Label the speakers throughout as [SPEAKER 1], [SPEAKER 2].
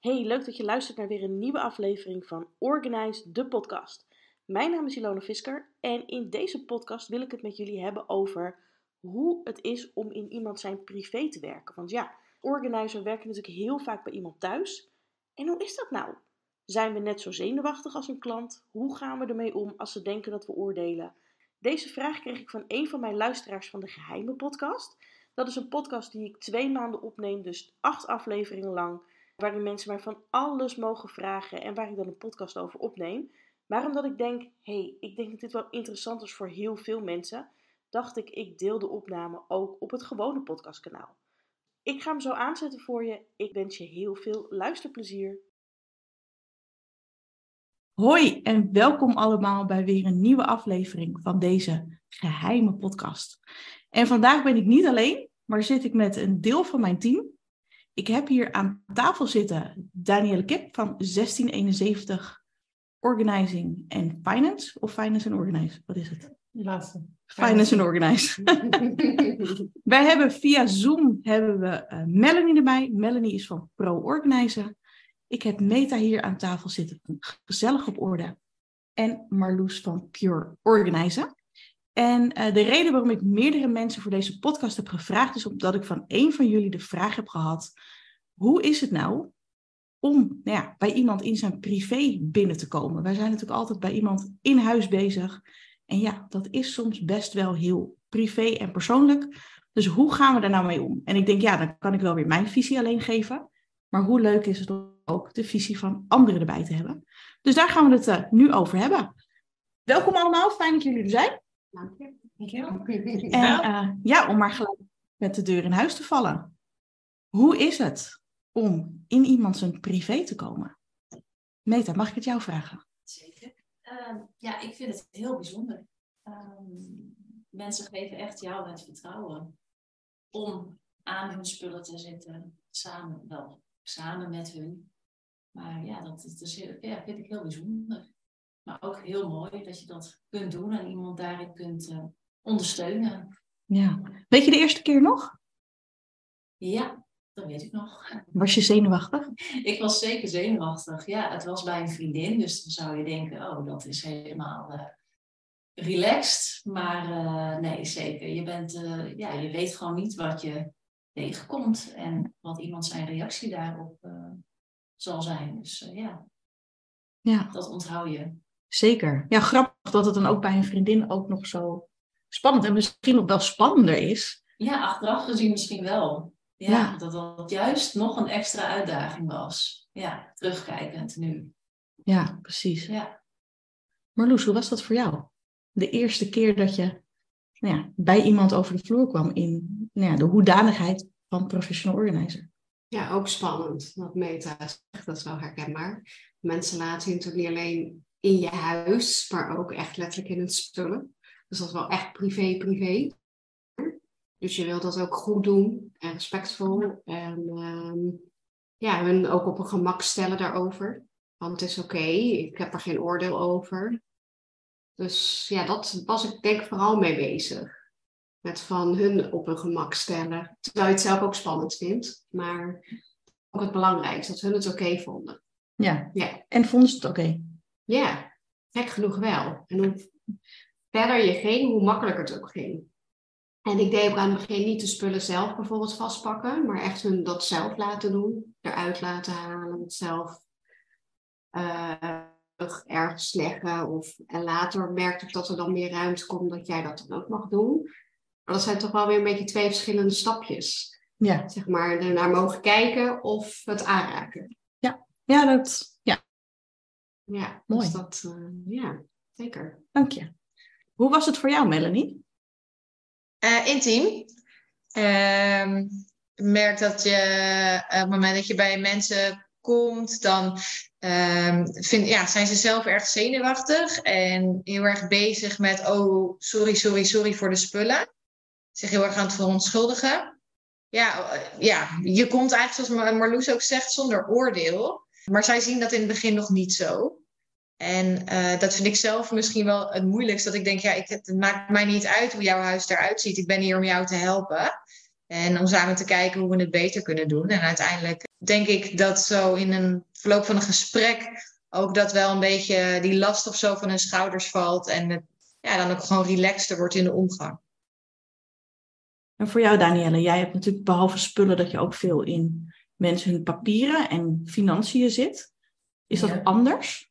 [SPEAKER 1] Hey, leuk dat je luistert naar weer een nieuwe aflevering van Organize, de podcast. Mijn naam is Ilona Visker en in deze podcast wil ik het met jullie hebben over hoe het is om in iemand zijn privé te werken. Want ja, organizer werken natuurlijk heel vaak bij iemand thuis. En hoe is dat nou? Zijn we net zo zenuwachtig als een klant? Hoe gaan we ermee om als ze denken dat we oordelen? Deze vraag kreeg ik van een van mijn luisteraars van de Geheime Podcast. Dat is een podcast die ik twee maanden opneem, dus acht afleveringen lang waarin mensen mij van alles mogen vragen en waar ik dan een podcast over opneem. Maar omdat ik denk, hé, hey, ik denk dat dit wel interessant is voor heel veel mensen, dacht ik, ik deel de opname ook op het gewone podcastkanaal. Ik ga hem zo aanzetten voor je. Ik wens je heel veel luisterplezier. Hoi en welkom allemaal bij weer een nieuwe aflevering van deze geheime podcast. En vandaag ben ik niet alleen, maar zit ik met een deel van mijn team. Ik heb hier aan tafel zitten Danielle Kip van 1671 Organizing and Finance. Of Finance and Organize, wat is het?
[SPEAKER 2] Laatste.
[SPEAKER 1] Finance and Organize. Wij hebben via Zoom hebben we uh, Melanie erbij. Melanie is van Pro Organizer. Ik heb Meta hier aan tafel zitten Gezellig op Orde. En Marloes van Pure Organizer. En uh, de reden waarom ik meerdere mensen voor deze podcast heb gevraagd, is omdat ik van een van jullie de vraag heb gehad: hoe is het nou om nou ja, bij iemand in zijn privé binnen te komen? Wij zijn natuurlijk altijd bij iemand in huis bezig. En ja, dat is soms best wel heel privé en persoonlijk. Dus hoe gaan we daar nou mee om? En ik denk, ja, dan kan ik wel weer mijn visie alleen geven. Maar hoe leuk is het ook de visie van anderen erbij te hebben? Dus daar gaan we het uh, nu over hebben. Welkom allemaal, fijn dat jullie er zijn.
[SPEAKER 2] Dank je. Dank je.
[SPEAKER 1] En uh, ja, om maar gelijk met de deur in huis te vallen. Hoe is het om in iemand zijn privé te komen? Meta, mag ik het jou vragen?
[SPEAKER 3] Zeker. Uh, ja, ik vind het heel bijzonder. Um, mensen geven echt jou het vertrouwen om aan hun spullen te zitten, samen, wel samen met hun. Maar ja, dat, dat is, ja, vind ik heel bijzonder. Maar ook heel mooi dat je dat kunt doen en iemand daarin kunt uh, ondersteunen.
[SPEAKER 1] Ja. Weet je de eerste keer nog?
[SPEAKER 3] Ja, dat weet ik nog.
[SPEAKER 1] Was je zenuwachtig?
[SPEAKER 3] Ik was zeker zenuwachtig. Ja, het was bij een vriendin, dus dan zou je denken, oh, dat is helemaal uh, relaxed. Maar uh, nee, zeker. Je, bent, ja, je weet gewoon niet wat je tegenkomt en wat iemand zijn reactie daarop zal zijn. Dus ja.
[SPEAKER 1] ja,
[SPEAKER 3] dat onthoud je.
[SPEAKER 1] Zeker. Ja, grappig dat het dan ook bij een vriendin ook nog zo spannend en misschien nog wel spannender is.
[SPEAKER 3] Ja, achteraf gezien misschien wel. Ja, ja. dat dat juist nog een extra uitdaging was. Ja, terugkijkend nu.
[SPEAKER 1] Ja, precies.
[SPEAKER 3] Ja.
[SPEAKER 1] Marloes, hoe was dat voor jou? De eerste keer dat je nou ja, bij iemand over de vloer kwam in nou ja, de hoedanigheid van professional organizer.
[SPEAKER 2] Ja, ook spannend. Wat Meta zegt, dat is wel herkenbaar. Mensen laten je natuurlijk niet alleen in je huis, maar ook echt letterlijk in hun spullen. Dus dat is wel echt privé, privé. Dus je wilt dat ook goed doen en respectvol. En um, ja, hun ook op een gemak stellen daarover. Want het is oké, okay, ik heb er geen oordeel over. Dus ja, dat was ik denk vooral mee bezig. Met van hun op een gemak stellen. Terwijl je het zelf ook spannend vindt. Maar ook het belangrijkste, dat hun het oké okay vonden.
[SPEAKER 1] Ja. ja. En vonden ze het oké? Okay?
[SPEAKER 2] Ja, gek genoeg wel. En hoe verder je ging, hoe makkelijker het ook ging. En ik deed ook aan het begin niet de spullen zelf bijvoorbeeld vastpakken, maar echt hun dat zelf laten doen. Eruit laten halen, het zelf uh, ergens leggen. Of, en later merkte ik dat er dan meer ruimte komt dat jij dat dan ook mag doen. Maar dat zijn toch wel weer een beetje twee verschillende stapjes.
[SPEAKER 1] Ja.
[SPEAKER 2] Zeg maar, ernaar mogen kijken of het aanraken.
[SPEAKER 1] Ja, ja dat... Ja, Mooi.
[SPEAKER 2] Dus dat, uh, ja, zeker.
[SPEAKER 1] Dank je. Hoe was het voor jou, Melanie?
[SPEAKER 4] Uh, intiem. Uh, merk dat je uh, op het moment dat je bij mensen komt, dan uh, vind, ja, zijn ze zelf erg zenuwachtig en heel erg bezig met, oh, sorry, sorry, sorry voor de spullen. Zich heel erg aan het verontschuldigen. Ja, ja, je komt eigenlijk, zoals Marloes ook zegt, zonder oordeel. Maar zij zien dat in het begin nog niet zo. En uh, dat vind ik zelf misschien wel het moeilijkst. Dat ik denk, ja, ik, het maakt mij niet uit hoe jouw huis eruit ziet. Ik ben hier om jou te helpen. En om samen te kijken hoe we het beter kunnen doen. En uiteindelijk denk ik dat zo in een verloop van een gesprek ook dat wel een beetje die last of zo van hun schouders valt. En het, ja, dan ook gewoon relaxter wordt in de omgang.
[SPEAKER 1] En voor jou, Danielle, jij hebt natuurlijk behalve spullen dat je ook veel in mensen hun papieren en financiën zit. Is dat
[SPEAKER 5] Ja.
[SPEAKER 1] anders?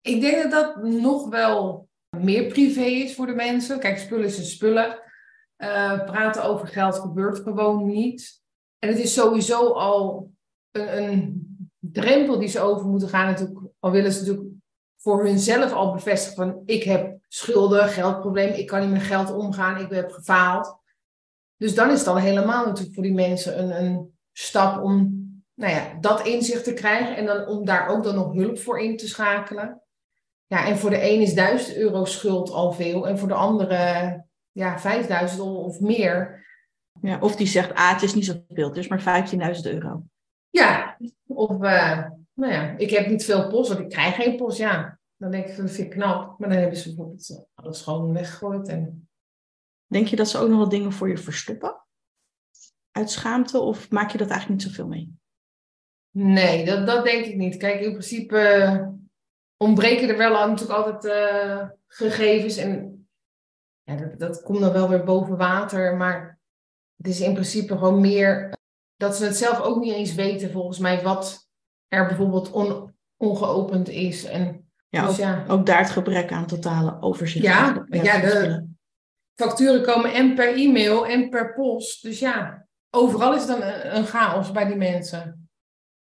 [SPEAKER 5] Ik denk dat dat nog wel meer privé is voor de mensen. Kijk, spullen zijn spullen. Eh, praten over geld gebeurt gewoon niet. En het is sowieso al een, een drempel die ze over moeten gaan. Natuurlijk, al willen ze natuurlijk voor hunzelf al bevestigen van ik heb schulden, geldproblemen, ik kan niet met geld omgaan, ik heb gefaald. Dus dan is het al helemaal natuurlijk voor die mensen een, een stap om nou ja, dat inzicht te krijgen en dan om daar ook dan nog hulp voor in te schakelen. Ja, en voor de een is 1000 euro schuld al veel en voor de andere ja, 5000 of of meer.
[SPEAKER 1] Ja, of die zegt, ah, het is niet zoveel, het is maar 15.000 euro.
[SPEAKER 5] Ja, of eh, nou ja, ik heb niet veel post, want ik krijg geen post. Ja, dan denk ik, dat vind ik knap. Maar dan hebben ze bijvoorbeeld eh, alles gewoon weggegooid. En...
[SPEAKER 1] Denk je dat ze ook nog wel dingen voor je verstoppen? Uit schaamte? Of maak je dat eigenlijk niet zoveel mee?
[SPEAKER 5] Nee, dat, dat denk ik niet. Kijk, in principe ontbreken er wel natuurlijk altijd eh, gegevens. En ja, dat, dat komt dan wel weer boven water. Maar het is in principe gewoon meer dat ze het zelf ook niet eens weten, volgens mij, wat er bijvoorbeeld on, ongeopend is. En,
[SPEAKER 1] Ja,
[SPEAKER 5] dus
[SPEAKER 1] ook,
[SPEAKER 5] ja,
[SPEAKER 1] ook daar het gebrek aan totale overzicht.
[SPEAKER 5] Ja,
[SPEAKER 1] eh,
[SPEAKER 5] ja,
[SPEAKER 1] van
[SPEAKER 5] de- facturen komen en per e-mail en per post. Dus ja, overal is dan een, een chaos bij die mensen.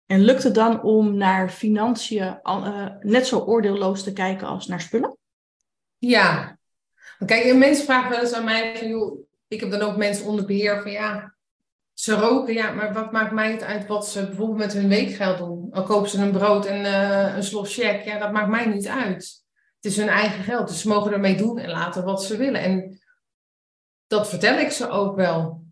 [SPEAKER 1] En lukt het dan om naar financiën eh, net zo oordeelloos te kijken als naar spullen?
[SPEAKER 5] Ja. Kijk, en mensen vragen wel eens aan mij van, joh, ik heb dan ook mensen onder beheer van, ja, ze roken, ja, maar wat maakt mij het uit wat ze bijvoorbeeld met hun weekgeld doen? Al kopen ze een brood en eh, een slos check, ja, dat maakt mij niet uit. Het is hun eigen geld, dus ze mogen ermee doen en laten wat ze willen. En dat vertel ik ze ook wel.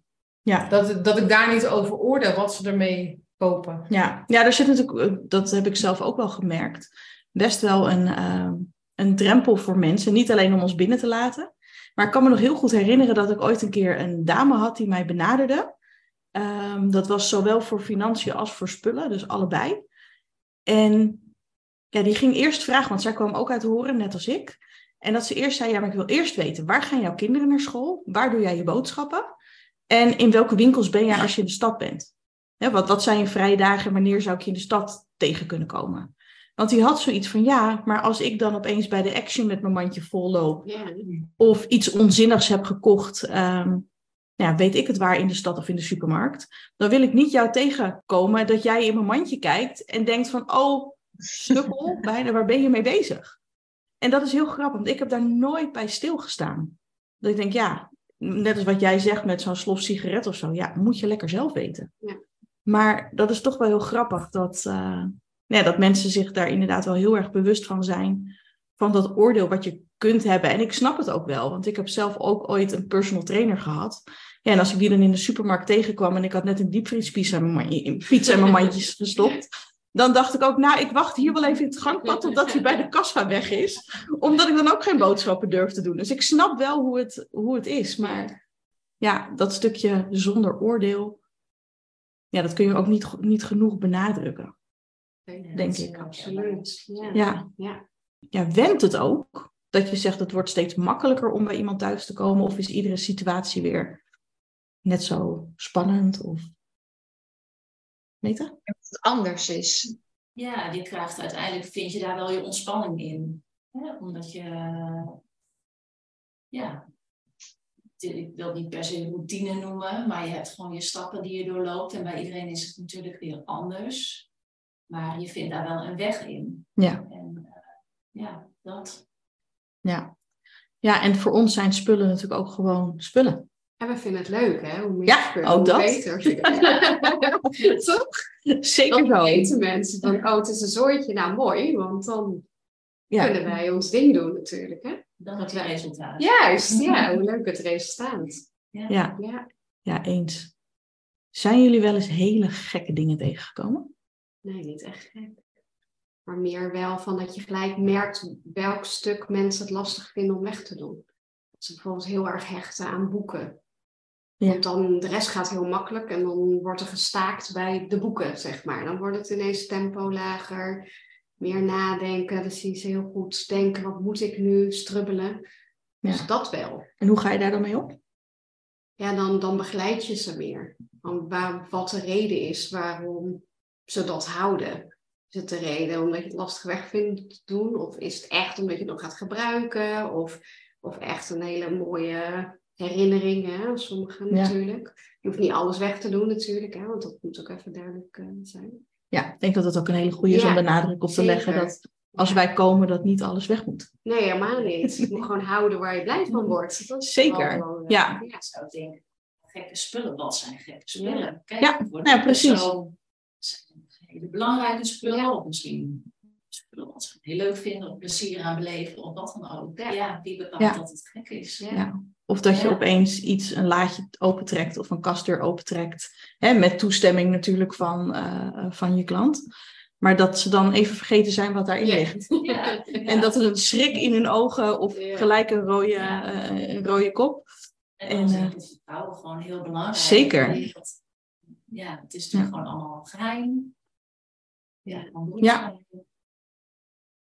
[SPEAKER 1] Ja.
[SPEAKER 5] Dat, dat ik daar niet over oordeel wat ze ermee kopen.
[SPEAKER 1] Ja, ja, daar zit natuurlijk, eh, dat heb ik zelf ook wel gemerkt, best wel een, eh, een drempel voor mensen. Niet alleen om ons binnen te laten. Maar ik kan me nog heel goed herinneren dat ik ooit een keer een dame had die mij benaderde. Ehm, dat was zowel voor financiën als voor spullen, dus allebei. En ja, die ging eerst vragen, want zij kwam ook uit horen, net als ik. En dat ze eerst zei, ja, maar ik wil eerst weten, waar gaan jouw kinderen naar school? Waar doe jij je boodschappen? En in welke winkels ben jij als je in de stad bent? Hè, wat, wat zijn je vrije dagen en wanneer zou ik je in de stad tegen kunnen komen? Want die had zoiets van, ja, maar als ik dan opeens bij de Action met mijn mandje vol loop... Of iets onzinnigs heb gekocht, ehm, ja, weet ik het waar in de stad of in de supermarkt... dan wil ik niet jou tegenkomen dat jij in mijn mandje kijkt en denkt van... oh, sukkel, bijna, waar ben je mee bezig? En dat is heel grappig, want ik heb daar nooit bij stilgestaan. Dat ik denk, ja, net als wat jij zegt met zo'n slof sigaret of zo... ja, moet je lekker zelf weten.
[SPEAKER 2] Ja.
[SPEAKER 1] Maar dat is toch wel heel grappig dat, eh, ja, dat mensen zich daar inderdaad wel heel erg bewust van zijn. Van dat oordeel wat je kunt hebben. En ik snap het ook wel, want ik heb zelf ook ooit een personal trainer gehad. Ja, en als ik die dan in de supermarkt tegenkwam en ik had net een diepvriespies aan mijn fiets en mijn mandjes gestopt. Dan dacht ik ook, nou, ik wacht hier wel even in het gangpad totdat hij bij de kassa weg is. Omdat ik dan ook geen boodschappen durf te doen. Dus ik snap wel hoe het, hoe het is. Maar ja, dat stukje zonder oordeel, ja, dat kun je ook niet, niet genoeg benadrukken. Denk ik.
[SPEAKER 2] Absoluut. Ja.
[SPEAKER 1] Ja.
[SPEAKER 2] Ja.
[SPEAKER 1] Ja, wendt het ook dat je zegt het wordt steeds makkelijker om bij iemand thuis te komen? Of is iedere situatie weer net zo spannend? Of... Meta?
[SPEAKER 4] Dat het anders is.
[SPEAKER 3] Ja, je krijgt uiteindelijk, vind je daar wel je ontspanning in. Hè? Omdat je, ja, ik wil het niet per se routine noemen, maar je hebt gewoon je stappen die je doorloopt. En bij iedereen is het natuurlijk weer anders. Maar je vindt daar wel een weg in.
[SPEAKER 1] Ja.
[SPEAKER 3] En eh, ja, dat.
[SPEAKER 1] Ja. ja, en voor ons zijn spullen natuurlijk ook gewoon spullen.
[SPEAKER 2] En we vinden het leuk, hè? Hoe meer
[SPEAKER 1] Ja,
[SPEAKER 2] spullen,
[SPEAKER 1] ook
[SPEAKER 2] hoe
[SPEAKER 1] dat.
[SPEAKER 2] beter. Toch?
[SPEAKER 1] Zeker
[SPEAKER 2] Dan
[SPEAKER 1] zo.
[SPEAKER 2] weten mensen van, oh, het is een zooitje. Nou, mooi, want dan
[SPEAKER 1] Ja.
[SPEAKER 2] kunnen wij ons ding doen natuurlijk, hè?
[SPEAKER 3] Dan heb je resultaat.
[SPEAKER 2] Juist, ja. Hoe leuk het resultaat.
[SPEAKER 1] Ja,
[SPEAKER 2] Ja.
[SPEAKER 1] ja, eens. Zijn jullie wel eens hele gekke dingen tegengekomen?
[SPEAKER 2] Nee, niet echt gek. Maar meer wel van dat je gelijk merkt welk stuk mensen het lastig vinden om weg te doen. Dat ze bijvoorbeeld heel erg hechten aan boeken.
[SPEAKER 1] Ja.
[SPEAKER 2] Want dan, de rest gaat heel makkelijk en dan wordt er gestaakt bij de boeken, zeg maar. Dan wordt het ineens tempo lager, meer nadenken. Ze heel goed denken, wat moet ik nu, strubbelen.
[SPEAKER 1] Ja.
[SPEAKER 2] Dus dat wel.
[SPEAKER 1] En hoe ga je daar dan mee om?
[SPEAKER 2] Ja, dan, dan begeleid je ze meer. Van waar, wat de reden is waarom ze dat houden. Is het de reden omdat je het lastig weg vindt te doen? Of is het echt omdat je het nog gaat gebruiken? Of, of echt een hele mooie herinnering, hè? Sommigen
[SPEAKER 1] Ja.
[SPEAKER 2] natuurlijk. Je hoeft niet alles weg te doen natuurlijk, hè? want dat moet ook even duidelijk eh, zijn.
[SPEAKER 1] Ja, ik denk dat het ook een hele goede is
[SPEAKER 2] Ja,
[SPEAKER 1] om de nadruk op te leggen dat als wij komen, dat niet alles weg moet.
[SPEAKER 2] Nee, helemaal niet. Je moet gewoon houden waar je blij van wordt. Dat is
[SPEAKER 1] Zeker,
[SPEAKER 2] belangrijk.
[SPEAKER 1] ja.
[SPEAKER 3] Ja, zou ik denken. Gekke spullen, wat zijn gekke spullen? Kijk,
[SPEAKER 1] Ja, ja, precies.
[SPEAKER 3] persoon zijn hele belangrijke spullen. Of misschien spullen wat ze heel leuk vinden, of plezier aan beleven, of wat dan ook.
[SPEAKER 2] Ja.
[SPEAKER 3] Ja, wie bepaalt
[SPEAKER 1] Ja.
[SPEAKER 3] dat het gek is?
[SPEAKER 2] Ja.
[SPEAKER 1] Ja. Of dat je
[SPEAKER 3] Ja.
[SPEAKER 1] opeens iets, een laadje opentrekt of een kastdeur opentrekt. Hè, met toestemming natuurlijk van, eh, van je klant. Maar dat ze dan even vergeten zijn wat daarin
[SPEAKER 2] Ja.
[SPEAKER 1] ligt.
[SPEAKER 3] Ja.
[SPEAKER 1] En dat er een schrik in hun ogen of
[SPEAKER 2] Ja.
[SPEAKER 1] gelijk een rode,
[SPEAKER 3] Ja.
[SPEAKER 1] eh, een rode kop.
[SPEAKER 3] En
[SPEAKER 1] En,
[SPEAKER 3] dan is
[SPEAKER 1] eh,
[SPEAKER 3] het vertrouwen gewoon heel belangrijk.
[SPEAKER 1] Zeker.
[SPEAKER 3] Ja, het is natuurlijk gewoon allemaal geheim. Ja, dan doe je
[SPEAKER 1] Ja.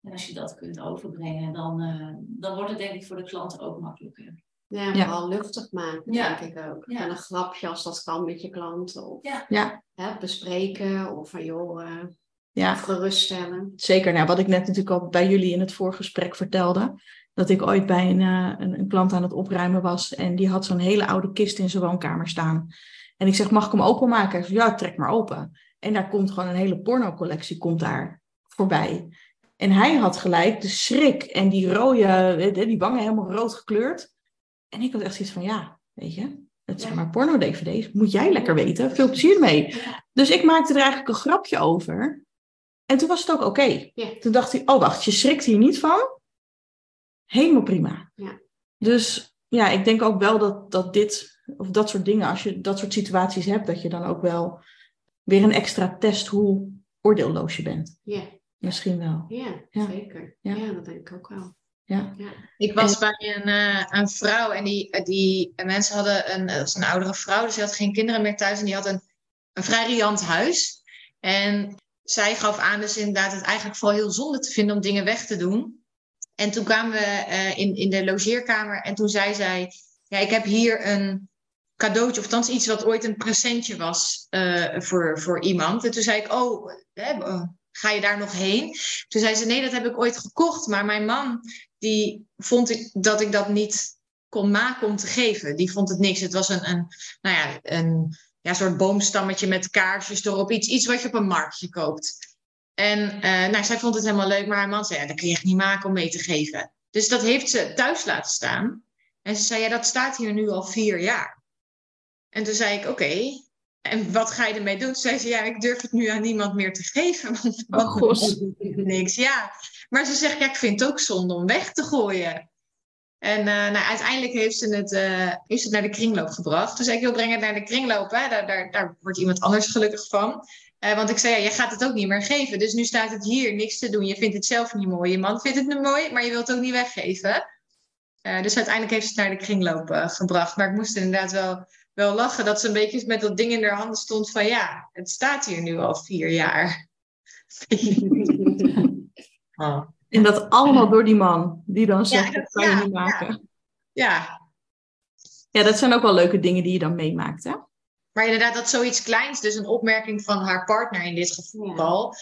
[SPEAKER 3] En als je dat kunt overbrengen, dan, eh, dan wordt het denk ik voor de klant ook makkelijker.
[SPEAKER 2] Ja,
[SPEAKER 1] Ja.
[SPEAKER 2] vooral luchtig maken,
[SPEAKER 3] Ja.
[SPEAKER 2] denk ik ook.
[SPEAKER 3] Ja.
[SPEAKER 2] En een grapje als dat kan met je klanten. Of
[SPEAKER 3] Ja.
[SPEAKER 1] Ja.
[SPEAKER 2] Hè, bespreken. Of van joh, eh
[SPEAKER 1] Ja,
[SPEAKER 2] geruststellen.
[SPEAKER 1] zeker. Nou, wat ik net natuurlijk al bij jullie in het voorgesprek vertelde. Dat ik ooit bij een, eh, een, een klant aan het opruimen was. En die had zo'n hele oude kist in zijn woonkamer staan. En ik zeg, mag ik hem openmaken? Hij zei, ja, trek maar open. En daar komt gewoon een hele pornocollectie komt daar voorbij. En hij had gelijk de schrik en die rode, eh, die wangen helemaal rood gekleurd. En ik had echt zoiets van, ja, weet je, het zijn
[SPEAKER 2] Ja.
[SPEAKER 1] maar porno-dvd's. Moet jij lekker weten. Veel plezier ermee.
[SPEAKER 3] Ja.
[SPEAKER 1] Dus ik maakte er eigenlijk een grapje over. En toen was het ook oké.
[SPEAKER 2] Ja.
[SPEAKER 1] Toen dacht hij, oh wacht, je schrikt hier niet van? Helemaal prima.
[SPEAKER 2] Ja.
[SPEAKER 1] Dus ja, ik denk ook wel dat, dat dit, of dat soort dingen, als je dat soort situaties hebt, dat je dan ook wel weer een extra test hoe oordeelloos je bent.
[SPEAKER 2] Ja,
[SPEAKER 1] Misschien wel.
[SPEAKER 2] ja,
[SPEAKER 1] Ja.
[SPEAKER 2] zeker.
[SPEAKER 1] Ja.
[SPEAKER 2] Ja. dat denk ik ook wel.
[SPEAKER 1] Ja.
[SPEAKER 4] Ik was bij een, eh, een vrouw en die, die mensen hadden een, dat een oudere vrouw, dus die had geen kinderen meer thuis en die had een, een vrij riant huis. En zij gaf aan dus inderdaad het eigenlijk vooral heel zonde te vinden om dingen weg te doen. En toen kwamen we eh, in, in de logeerkamer en toen zei zij, ja, ik heb hier een cadeautje, of althans iets wat ooit een presentje was eh, voor, voor iemand. En toen zei ik, oh, hè, eh, ga je daar nog heen? Toen zei ze, nee, dat heb ik ooit gekocht, maar mijn man die vond ik dat ik dat niet kon maken om te geven. Die vond het niks. Het was een, een, nou ja, een ja, soort boomstammetje met kaarsjes erop. Iets, iets wat je op een marktje koopt. En eh, nou, zij vond het helemaal leuk, maar haar man zei, ja, dat kun je echt niet maken om mee te geven. Dus dat heeft ze thuis laten staan. En ze zei, ja, dat staat hier nu al vier jaar. En toen zei ik, oké, en wat ga je ermee doen? Toen zei ze, ja, ik durf het nu aan niemand meer te geven. Want,
[SPEAKER 1] Oh,
[SPEAKER 4] niks, ja. Maar ze zegt, ja, ik vind het ook zonde om weg te gooien. En eh, nou, uiteindelijk heeft ze, het, eh, heeft ze het naar de kringloop gebracht. Zei ik, joh, breng het naar de kringloop. Hè? Daar, daar, daar wordt iemand anders gelukkig van. Eh, want ik zei, ja, jij gaat het ook niet meer geven. Dus nu staat het hier, niks te doen. Je vindt het zelf niet mooi. Je man vindt het niet mooi, maar je wilt het ook niet weggeven. Eh, dus uiteindelijk heeft ze het naar de kringloop eh, gebracht. Maar ik moest inderdaad wel, wel lachen dat ze een beetje met dat ding in haar handen stond van... Ja, het staat hier nu al vier jaar. Oh.
[SPEAKER 1] En dat allemaal door die man, die dan zegt,
[SPEAKER 4] dat-
[SPEAKER 1] dat kan je
[SPEAKER 4] ja,
[SPEAKER 1] niet maken.
[SPEAKER 4] Ja,
[SPEAKER 1] Ja, dat zijn ook wel leuke dingen die je dan meemaakt, hè?
[SPEAKER 4] Maar inderdaad, dat zoiets kleins, dus een opmerking van haar partner in dit geval,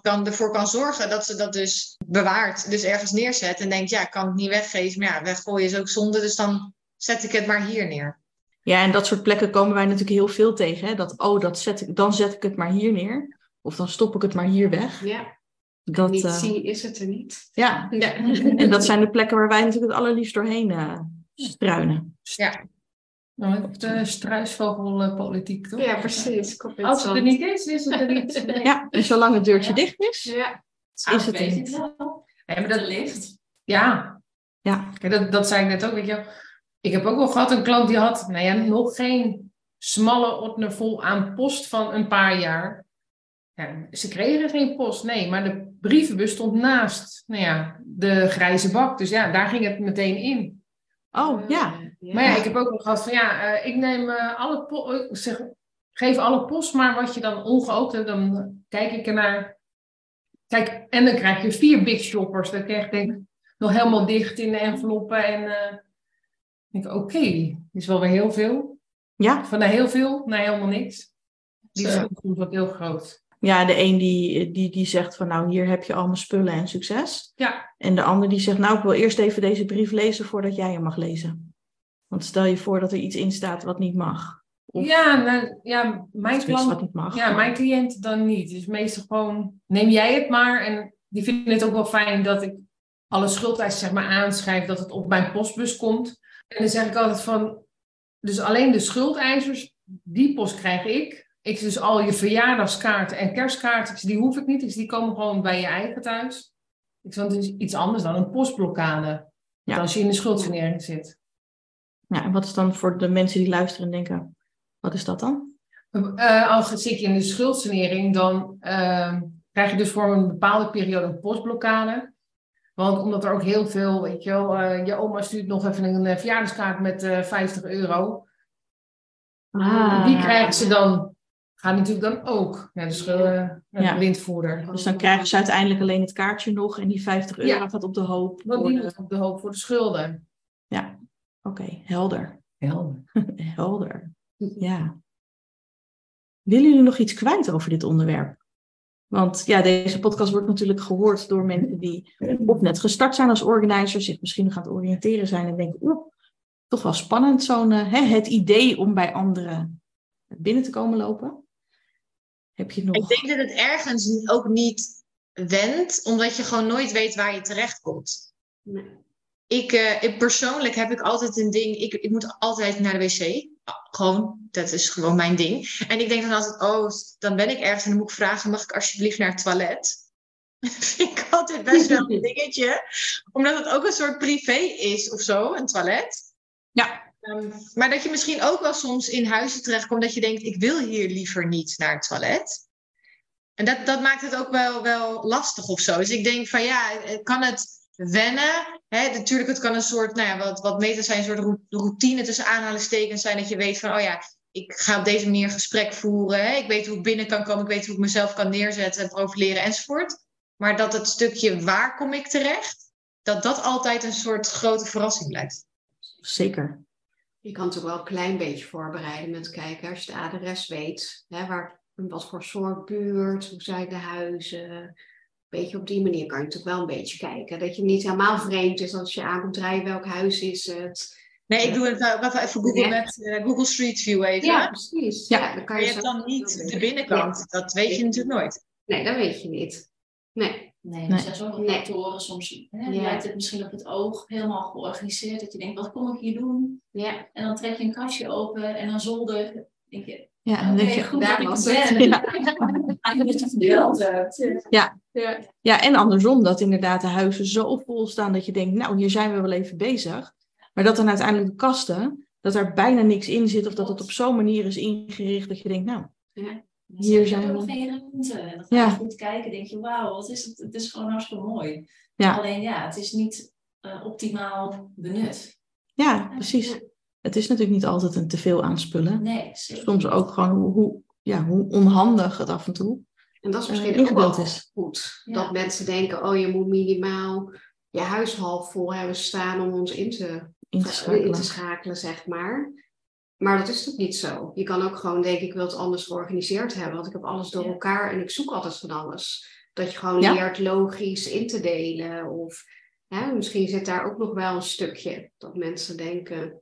[SPEAKER 4] kan ervoor kan zorgen dat ze dat dus bewaart. Dus ergens neerzet en denkt, ja, ik kan het niet weggeven. Maar ja, weggooien is ook zonde, dus dan zet ik het maar hier neer.
[SPEAKER 1] Ja, en dat soort plekken komen wij natuurlijk heel veel tegen. Hè? Dat, oh, dat zet ik, dan zet ik het maar hier neer. Of dan stop ik het maar hier weg.
[SPEAKER 2] Ja,
[SPEAKER 1] Dat,
[SPEAKER 2] niet
[SPEAKER 1] eh,
[SPEAKER 2] zien is het er niet.
[SPEAKER 1] ja,
[SPEAKER 2] Ja,
[SPEAKER 1] en dat zijn de plekken waar wij natuurlijk het allerliefst doorheen eh, struinen.
[SPEAKER 4] Ja,
[SPEAKER 5] Nou, of de struisvogelpolitiek, toch?
[SPEAKER 2] ja precies.
[SPEAKER 5] Als het er niet is, is het er niet. Nee.
[SPEAKER 1] Ja, en zolang het deurtje
[SPEAKER 3] Ja.
[SPEAKER 1] dicht is,
[SPEAKER 2] Ja,
[SPEAKER 1] is het er
[SPEAKER 3] weet
[SPEAKER 1] niet.
[SPEAKER 5] Nee, maar
[SPEAKER 3] Dat
[SPEAKER 5] dat,
[SPEAKER 3] ligt.
[SPEAKER 5] ja,
[SPEAKER 1] Ja,
[SPEAKER 5] Kijk, dat, dat zei ik net ook, weet je. wel. Ik heb ook wel gehad een klant die had, nou ja, nog geen smalle ordner vol aan post van een paar jaar. Ja, ze kregen geen post, nee, maar de brievenbus stond naast, nou ja, de grijze bak. Dus ja, daar ging het meteen in.
[SPEAKER 1] Oh, ja.
[SPEAKER 2] Eh,
[SPEAKER 5] Maar ja, ik heb ook nog gehad van ja, eh, ik neem eh, alle po- ik zeg, geef alle post, maar wat je dan ongeopend hebt, dan kijk ik ernaar. Kijk, en dan krijg je vier big shoppers. Dan krijg ik denk nog helemaal dicht in de enveloppen. En denk ik, oké, dit is wel weer heel veel.
[SPEAKER 1] Ja,
[SPEAKER 5] Van heel veel naar helemaal niks. Die schuld wordt heel groot.
[SPEAKER 1] ja de een die, die, die zegt van nou, hier heb je al mijn spullen en succes.
[SPEAKER 5] Ja,
[SPEAKER 1] En de ander die zegt nou, ik wil eerst even deze brief lezen voordat jij hem mag lezen. Want stel je voor dat er iets in staat wat niet mag. Of
[SPEAKER 5] ja, nou, ja mijn
[SPEAKER 1] wat
[SPEAKER 5] klant
[SPEAKER 1] niet mag.
[SPEAKER 5] Ja, mijn cliënt dan niet. Dus meestal gewoon, neem jij het maar. En die vinden het ook wel fijn dat ik alle schuldeisen zeg maar aanschrijf, dat het op mijn postbus komt. En dan zeg ik altijd van, dus alleen de schuldeisers, die post krijg ik. Ik dus al je verjaardagskaarten en kerstkaarten, die hoef ik niet. Dus die komen gewoon bij je eigen thuis. Ik zeg, het is iets anders dan een postblokkade.
[SPEAKER 1] Ja.
[SPEAKER 5] Als je in de schuldsanering zit.
[SPEAKER 1] Ja, en wat is dan voor de mensen die luisteren en denken, wat is dat dan?
[SPEAKER 5] Eh, als zit je in de schuldsanering, dan ehm, krijg je dus voor een bepaalde periode een postblokkade. Want omdat er ook heel veel, weet je wel, eh, je oma stuurt nog even een eh, verjaardagskaart met eh 50 euro.
[SPEAKER 1] Ah.
[SPEAKER 5] Die krijgen ze dan, gaat natuurlijk dan ook naar de, schul, eh, naar de
[SPEAKER 1] Ja.
[SPEAKER 5] windvoerder.
[SPEAKER 1] Dus dan krijgen ze uiteindelijk alleen het kaartje nog en die 50 euro
[SPEAKER 5] Ja.
[SPEAKER 1] gaat op de hoop.
[SPEAKER 5] Want
[SPEAKER 1] voor
[SPEAKER 5] die
[SPEAKER 1] de-
[SPEAKER 5] op de hoop voor de schulden.
[SPEAKER 1] Ja, oké, helder.
[SPEAKER 5] Helder.
[SPEAKER 1] helder. Ja. Willen jullie nog iets kwijt over dit onderwerp? Want ja, deze podcast wordt natuurlijk gehoord door mensen die of net gestart zijn als organizer, zich misschien nog aan het oriënteren zijn en denken, oeh, toch wel spannend zo'n, eh, hè, het idee om bij anderen binnen te komen lopen. Heb je nog...
[SPEAKER 4] Ik denk dat het ergens ook niet wendt, omdat je gewoon nooit weet waar je terecht komt.
[SPEAKER 2] Nee.
[SPEAKER 4] Ik, eh, ik persoonlijk heb ik altijd een ding, ik, ik moet altijd naar de wc. Gewoon, dat is gewoon mijn ding. En ik denk dan altijd, oh, dan ben ik ergens en dan moet ik vragen, mag ik alsjeblieft naar het toilet? Dat vind ik altijd best wel een dingetje. Omdat het ook een soort privé is of zo, een toilet.
[SPEAKER 1] Ja.
[SPEAKER 4] Ehm, maar dat je misschien ook wel soms in huizen terechtkomt dat je denkt, ik wil hier liever niet naar het toilet. En dat, dat maakt het ook wel, wel lastig of zo. Dus ik denk van ja, eh, kan het wennen? Hè, natuurlijk, het kan een soort, nou ja, wat, wat meter zijn, een soort rou- routine tussen aanhalingstekens zijn. Dat je weet van, oh ja, ik ga op deze manier een gesprek voeren. Hè? Ik weet hoe ik binnen kan komen, ik weet hoe ik mezelf kan neerzetten en profileren enzovoort. Maar dat het stukje waar kom ik terecht, dat dat altijd een soort grote verrassing blijft.
[SPEAKER 1] Zeker.
[SPEAKER 2] Je kan het ook wel een klein beetje voorbereiden met kijken als je de adres weet. Hè, waar, wat voor soort buurt, hoe zijn de huizen. Een beetje op die manier kan je natuurlijk wel een beetje kijken. Dat je niet helemaal vreemd is als je aankomt rijden, welk huis is het.
[SPEAKER 4] Nee, ik doe het wel even Google,
[SPEAKER 2] Ja.
[SPEAKER 4] met, eh, Google Street View even.
[SPEAKER 2] Ja, precies.
[SPEAKER 1] Ja.
[SPEAKER 2] dan kan
[SPEAKER 4] Maar je hebt dan niet de binnenkant. Dat weet je natuurlijk nooit.
[SPEAKER 2] Nee, dat weet je niet. Nee.
[SPEAKER 3] Nee, er zijn zoveel
[SPEAKER 2] Nee.
[SPEAKER 3] factoren. Soms hè,
[SPEAKER 2] Ja.
[SPEAKER 3] lijkt het misschien op het oog helemaal georganiseerd. Dat je denkt, wat kom ik hier doen?
[SPEAKER 2] Ja,
[SPEAKER 3] En dan trek je een kastje open en dan zolder. Denk je,
[SPEAKER 1] Ja, en dan
[SPEAKER 3] oké,
[SPEAKER 1] denk je,
[SPEAKER 3] goed
[SPEAKER 2] daar
[SPEAKER 3] dat
[SPEAKER 2] was
[SPEAKER 3] ben.
[SPEAKER 1] Ja.
[SPEAKER 2] Ja.
[SPEAKER 1] Ja, en andersom, dat inderdaad de huizen zo vol staan dat je denkt, nou, hier zijn we wel even bezig. Maar dat dan uiteindelijk de kasten, dat er bijna niks in zit of dat het op zo'n manier is ingericht dat je denkt, nou, Hier zijn we.
[SPEAKER 3] nog geen ruimte. En dan ga
[SPEAKER 1] Ja.
[SPEAKER 3] je goed kijken. denk je, wauw, wat is het? Het is gewoon hartstikke mooi.
[SPEAKER 1] Ja.
[SPEAKER 3] Alleen ja, het is niet eh, optimaal benut.
[SPEAKER 1] ja, precies. Het is natuurlijk niet altijd een teveel aan spullen.
[SPEAKER 3] Nee, zeker
[SPEAKER 1] Soms ook gewoon hoe, hoe, ja, hoe onhandig het af en toe
[SPEAKER 2] En dat is
[SPEAKER 1] eh,
[SPEAKER 2] misschien ook wel
[SPEAKER 1] is.
[SPEAKER 2] goed.
[SPEAKER 3] Ja.
[SPEAKER 2] Dat mensen denken, oh je moet minimaal je huis half vol hebben staan om ons in te,
[SPEAKER 1] in te
[SPEAKER 2] in
[SPEAKER 1] schakelen.
[SPEAKER 2] te schakelen, zeg maar. Maar dat is toch niet zo. Je kan ook gewoon denken, ik wil het anders georganiseerd hebben. Want ik heb alles door
[SPEAKER 3] Ja.
[SPEAKER 2] elkaar en ik zoek altijd van alles. Dat je gewoon
[SPEAKER 1] Ja.
[SPEAKER 2] leert logisch in te delen. Of hè, misschien zit daar ook nog wel een stukje. Dat mensen denken,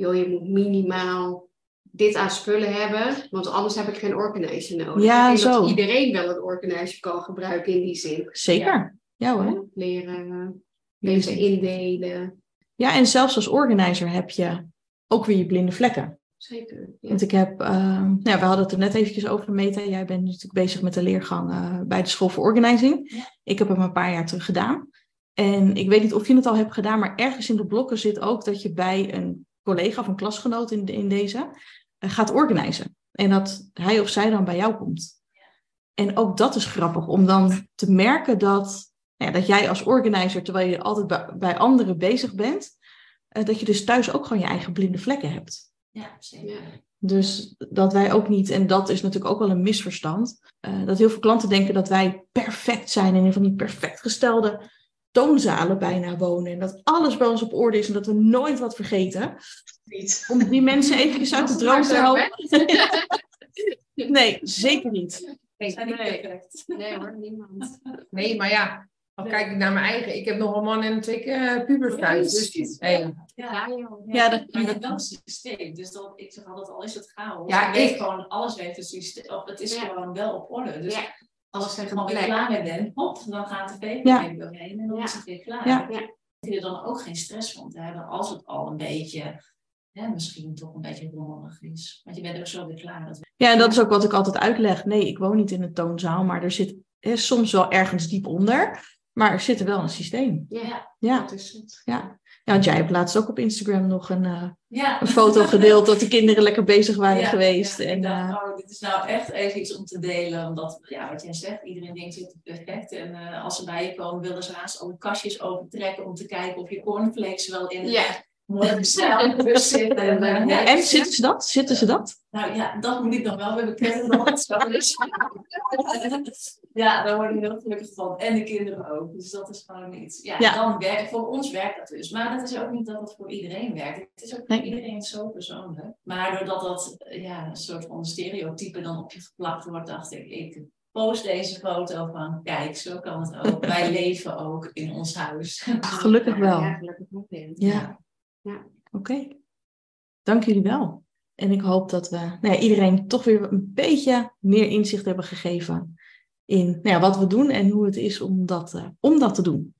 [SPEAKER 2] joh, je moet minimaal dit aan spullen hebben. Want anders heb ik geen organizer nodig.
[SPEAKER 1] Ja,
[SPEAKER 2] ik denk
[SPEAKER 1] zo.
[SPEAKER 2] dat iedereen wel een organizer kan gebruiken in die zin.
[SPEAKER 1] Zeker. Ja hoor.
[SPEAKER 2] Leren, leren indelen.
[SPEAKER 1] Ja, en zelfs als organizer heb je ook weer je blinde vlekken.
[SPEAKER 2] Zeker. Ja.
[SPEAKER 1] Want ik heb, eh, nou we hadden het er net eventjes over, Meta. Jij bent natuurlijk bezig met de leergang eh, bij de School voor Organizing.
[SPEAKER 3] Ja.
[SPEAKER 1] Ik heb hem een paar jaar terug gedaan. En ik weet niet of je het al hebt gedaan, maar ergens in de blokken zit ook dat je bij een collega of een klasgenoot in, in deze eh, gaat organizen. En dat hij of zij dan bij jou komt. En ook dat is grappig, om dan te merken dat, nou ja, dat jij als organizer, terwijl je altijd bij, bij anderen bezig bent, eh, dat je dus thuis ook gewoon je eigen blinde vlekken hebt.
[SPEAKER 3] Ja, zeker.
[SPEAKER 1] Dus dat wij ook niet, en dat is natuurlijk ook wel een misverstand, eh, dat heel veel klanten denken dat wij perfect zijn en in van die perfect gestelde toonzalen bijna wonen. En dat alles bij ons op orde is en dat we nooit wat vergeten.
[SPEAKER 4] Niet.
[SPEAKER 1] Om die mensen eventjes uit de droom te helpen. Nee, zeker niet.
[SPEAKER 5] Nee, nee.
[SPEAKER 2] hoor, niemand.
[SPEAKER 5] Nee, maar ja, dan kijk ik naar mijn eigen. Ik heb nog een man en twee uh, pubers thuis. Dus, hey.
[SPEAKER 2] Ja, joh.
[SPEAKER 1] Ja, dat,
[SPEAKER 3] Maar wel een systeem. Dus dat, ik zeg altijd, al is het chaos.
[SPEAKER 5] Ja,
[SPEAKER 3] weet
[SPEAKER 5] ik-
[SPEAKER 3] gewoon, alles heeft een systeem. Het is
[SPEAKER 2] Ja.
[SPEAKER 3] gewoon wel op orde. Dus
[SPEAKER 2] Ja,
[SPEAKER 3] als er weer
[SPEAKER 2] plek.
[SPEAKER 3] klaar mee bent, hop, dan gaat de
[SPEAKER 1] Ja.
[SPEAKER 3] doorheen en dan is het weer klaar.
[SPEAKER 1] Ja.
[SPEAKER 2] Ja.
[SPEAKER 3] Dat je er dan ook geen stress van te hebben als het al een beetje, hè, misschien toch een beetje rommelig is. Want je bent ook zo weer klaar. Dat
[SPEAKER 1] Ja, en dat is ook wat ik altijd uitleg. Nee, ik woon niet in een toonzaal, maar er zit hè, soms wel ergens diep onder. Maar er zit er wel een systeem.
[SPEAKER 2] Ja,
[SPEAKER 1] Ja,
[SPEAKER 2] dat is het.
[SPEAKER 1] ja. Ja want jij hebt laatst ook op Instagram nog een, eh,
[SPEAKER 3] ja.
[SPEAKER 1] een foto gedeeld dat de kinderen lekker bezig waren
[SPEAKER 3] Ja,
[SPEAKER 1] geweest.
[SPEAKER 3] ja,
[SPEAKER 1] en,
[SPEAKER 3] ik dacht,
[SPEAKER 1] eh,
[SPEAKER 3] oh, dit is nou echt even iets om te delen. Omdat, ja, wat jij zegt, iedereen denkt is perfect. En eh, als ze bij je komen, willen ze haast alle kastjes overtrekken om te kijken of je cornflakes wel in het
[SPEAKER 2] Ja.
[SPEAKER 3] mooie bestel bus zitten. En,
[SPEAKER 2] Ja,
[SPEAKER 1] en zitten ze dat? Zitten ze dat?
[SPEAKER 3] Nou ja, dat moet ik nog wel. We hebben kinderen nog zo. Dus. Ja, daar word ik heel gelukkig van. En de kinderen ook. Dus dat is gewoon iets. Ja,
[SPEAKER 1] Ja.
[SPEAKER 3] dan werkt voor ons werkt dat dus. Maar dat is ook niet dat het voor iedereen werkt. Het is ook voor
[SPEAKER 1] Nee.
[SPEAKER 3] iedereen zo persoonlijk. Maar doordat dat ja, een soort van stereotype dan op je geplakt wordt, dacht ik, ik post deze foto van kijk, zo kan het ook. Wij leven ook in ons huis.
[SPEAKER 1] Gelukkig wel.
[SPEAKER 2] Ja, gelukkig wel. weer. Ja.
[SPEAKER 1] Oké. Dank jullie wel. En ik hoop dat we nou ja, iedereen toch weer een beetje meer inzicht hebben gegeven in nou ja, wat we doen en hoe het is om dat, eh, om dat te doen.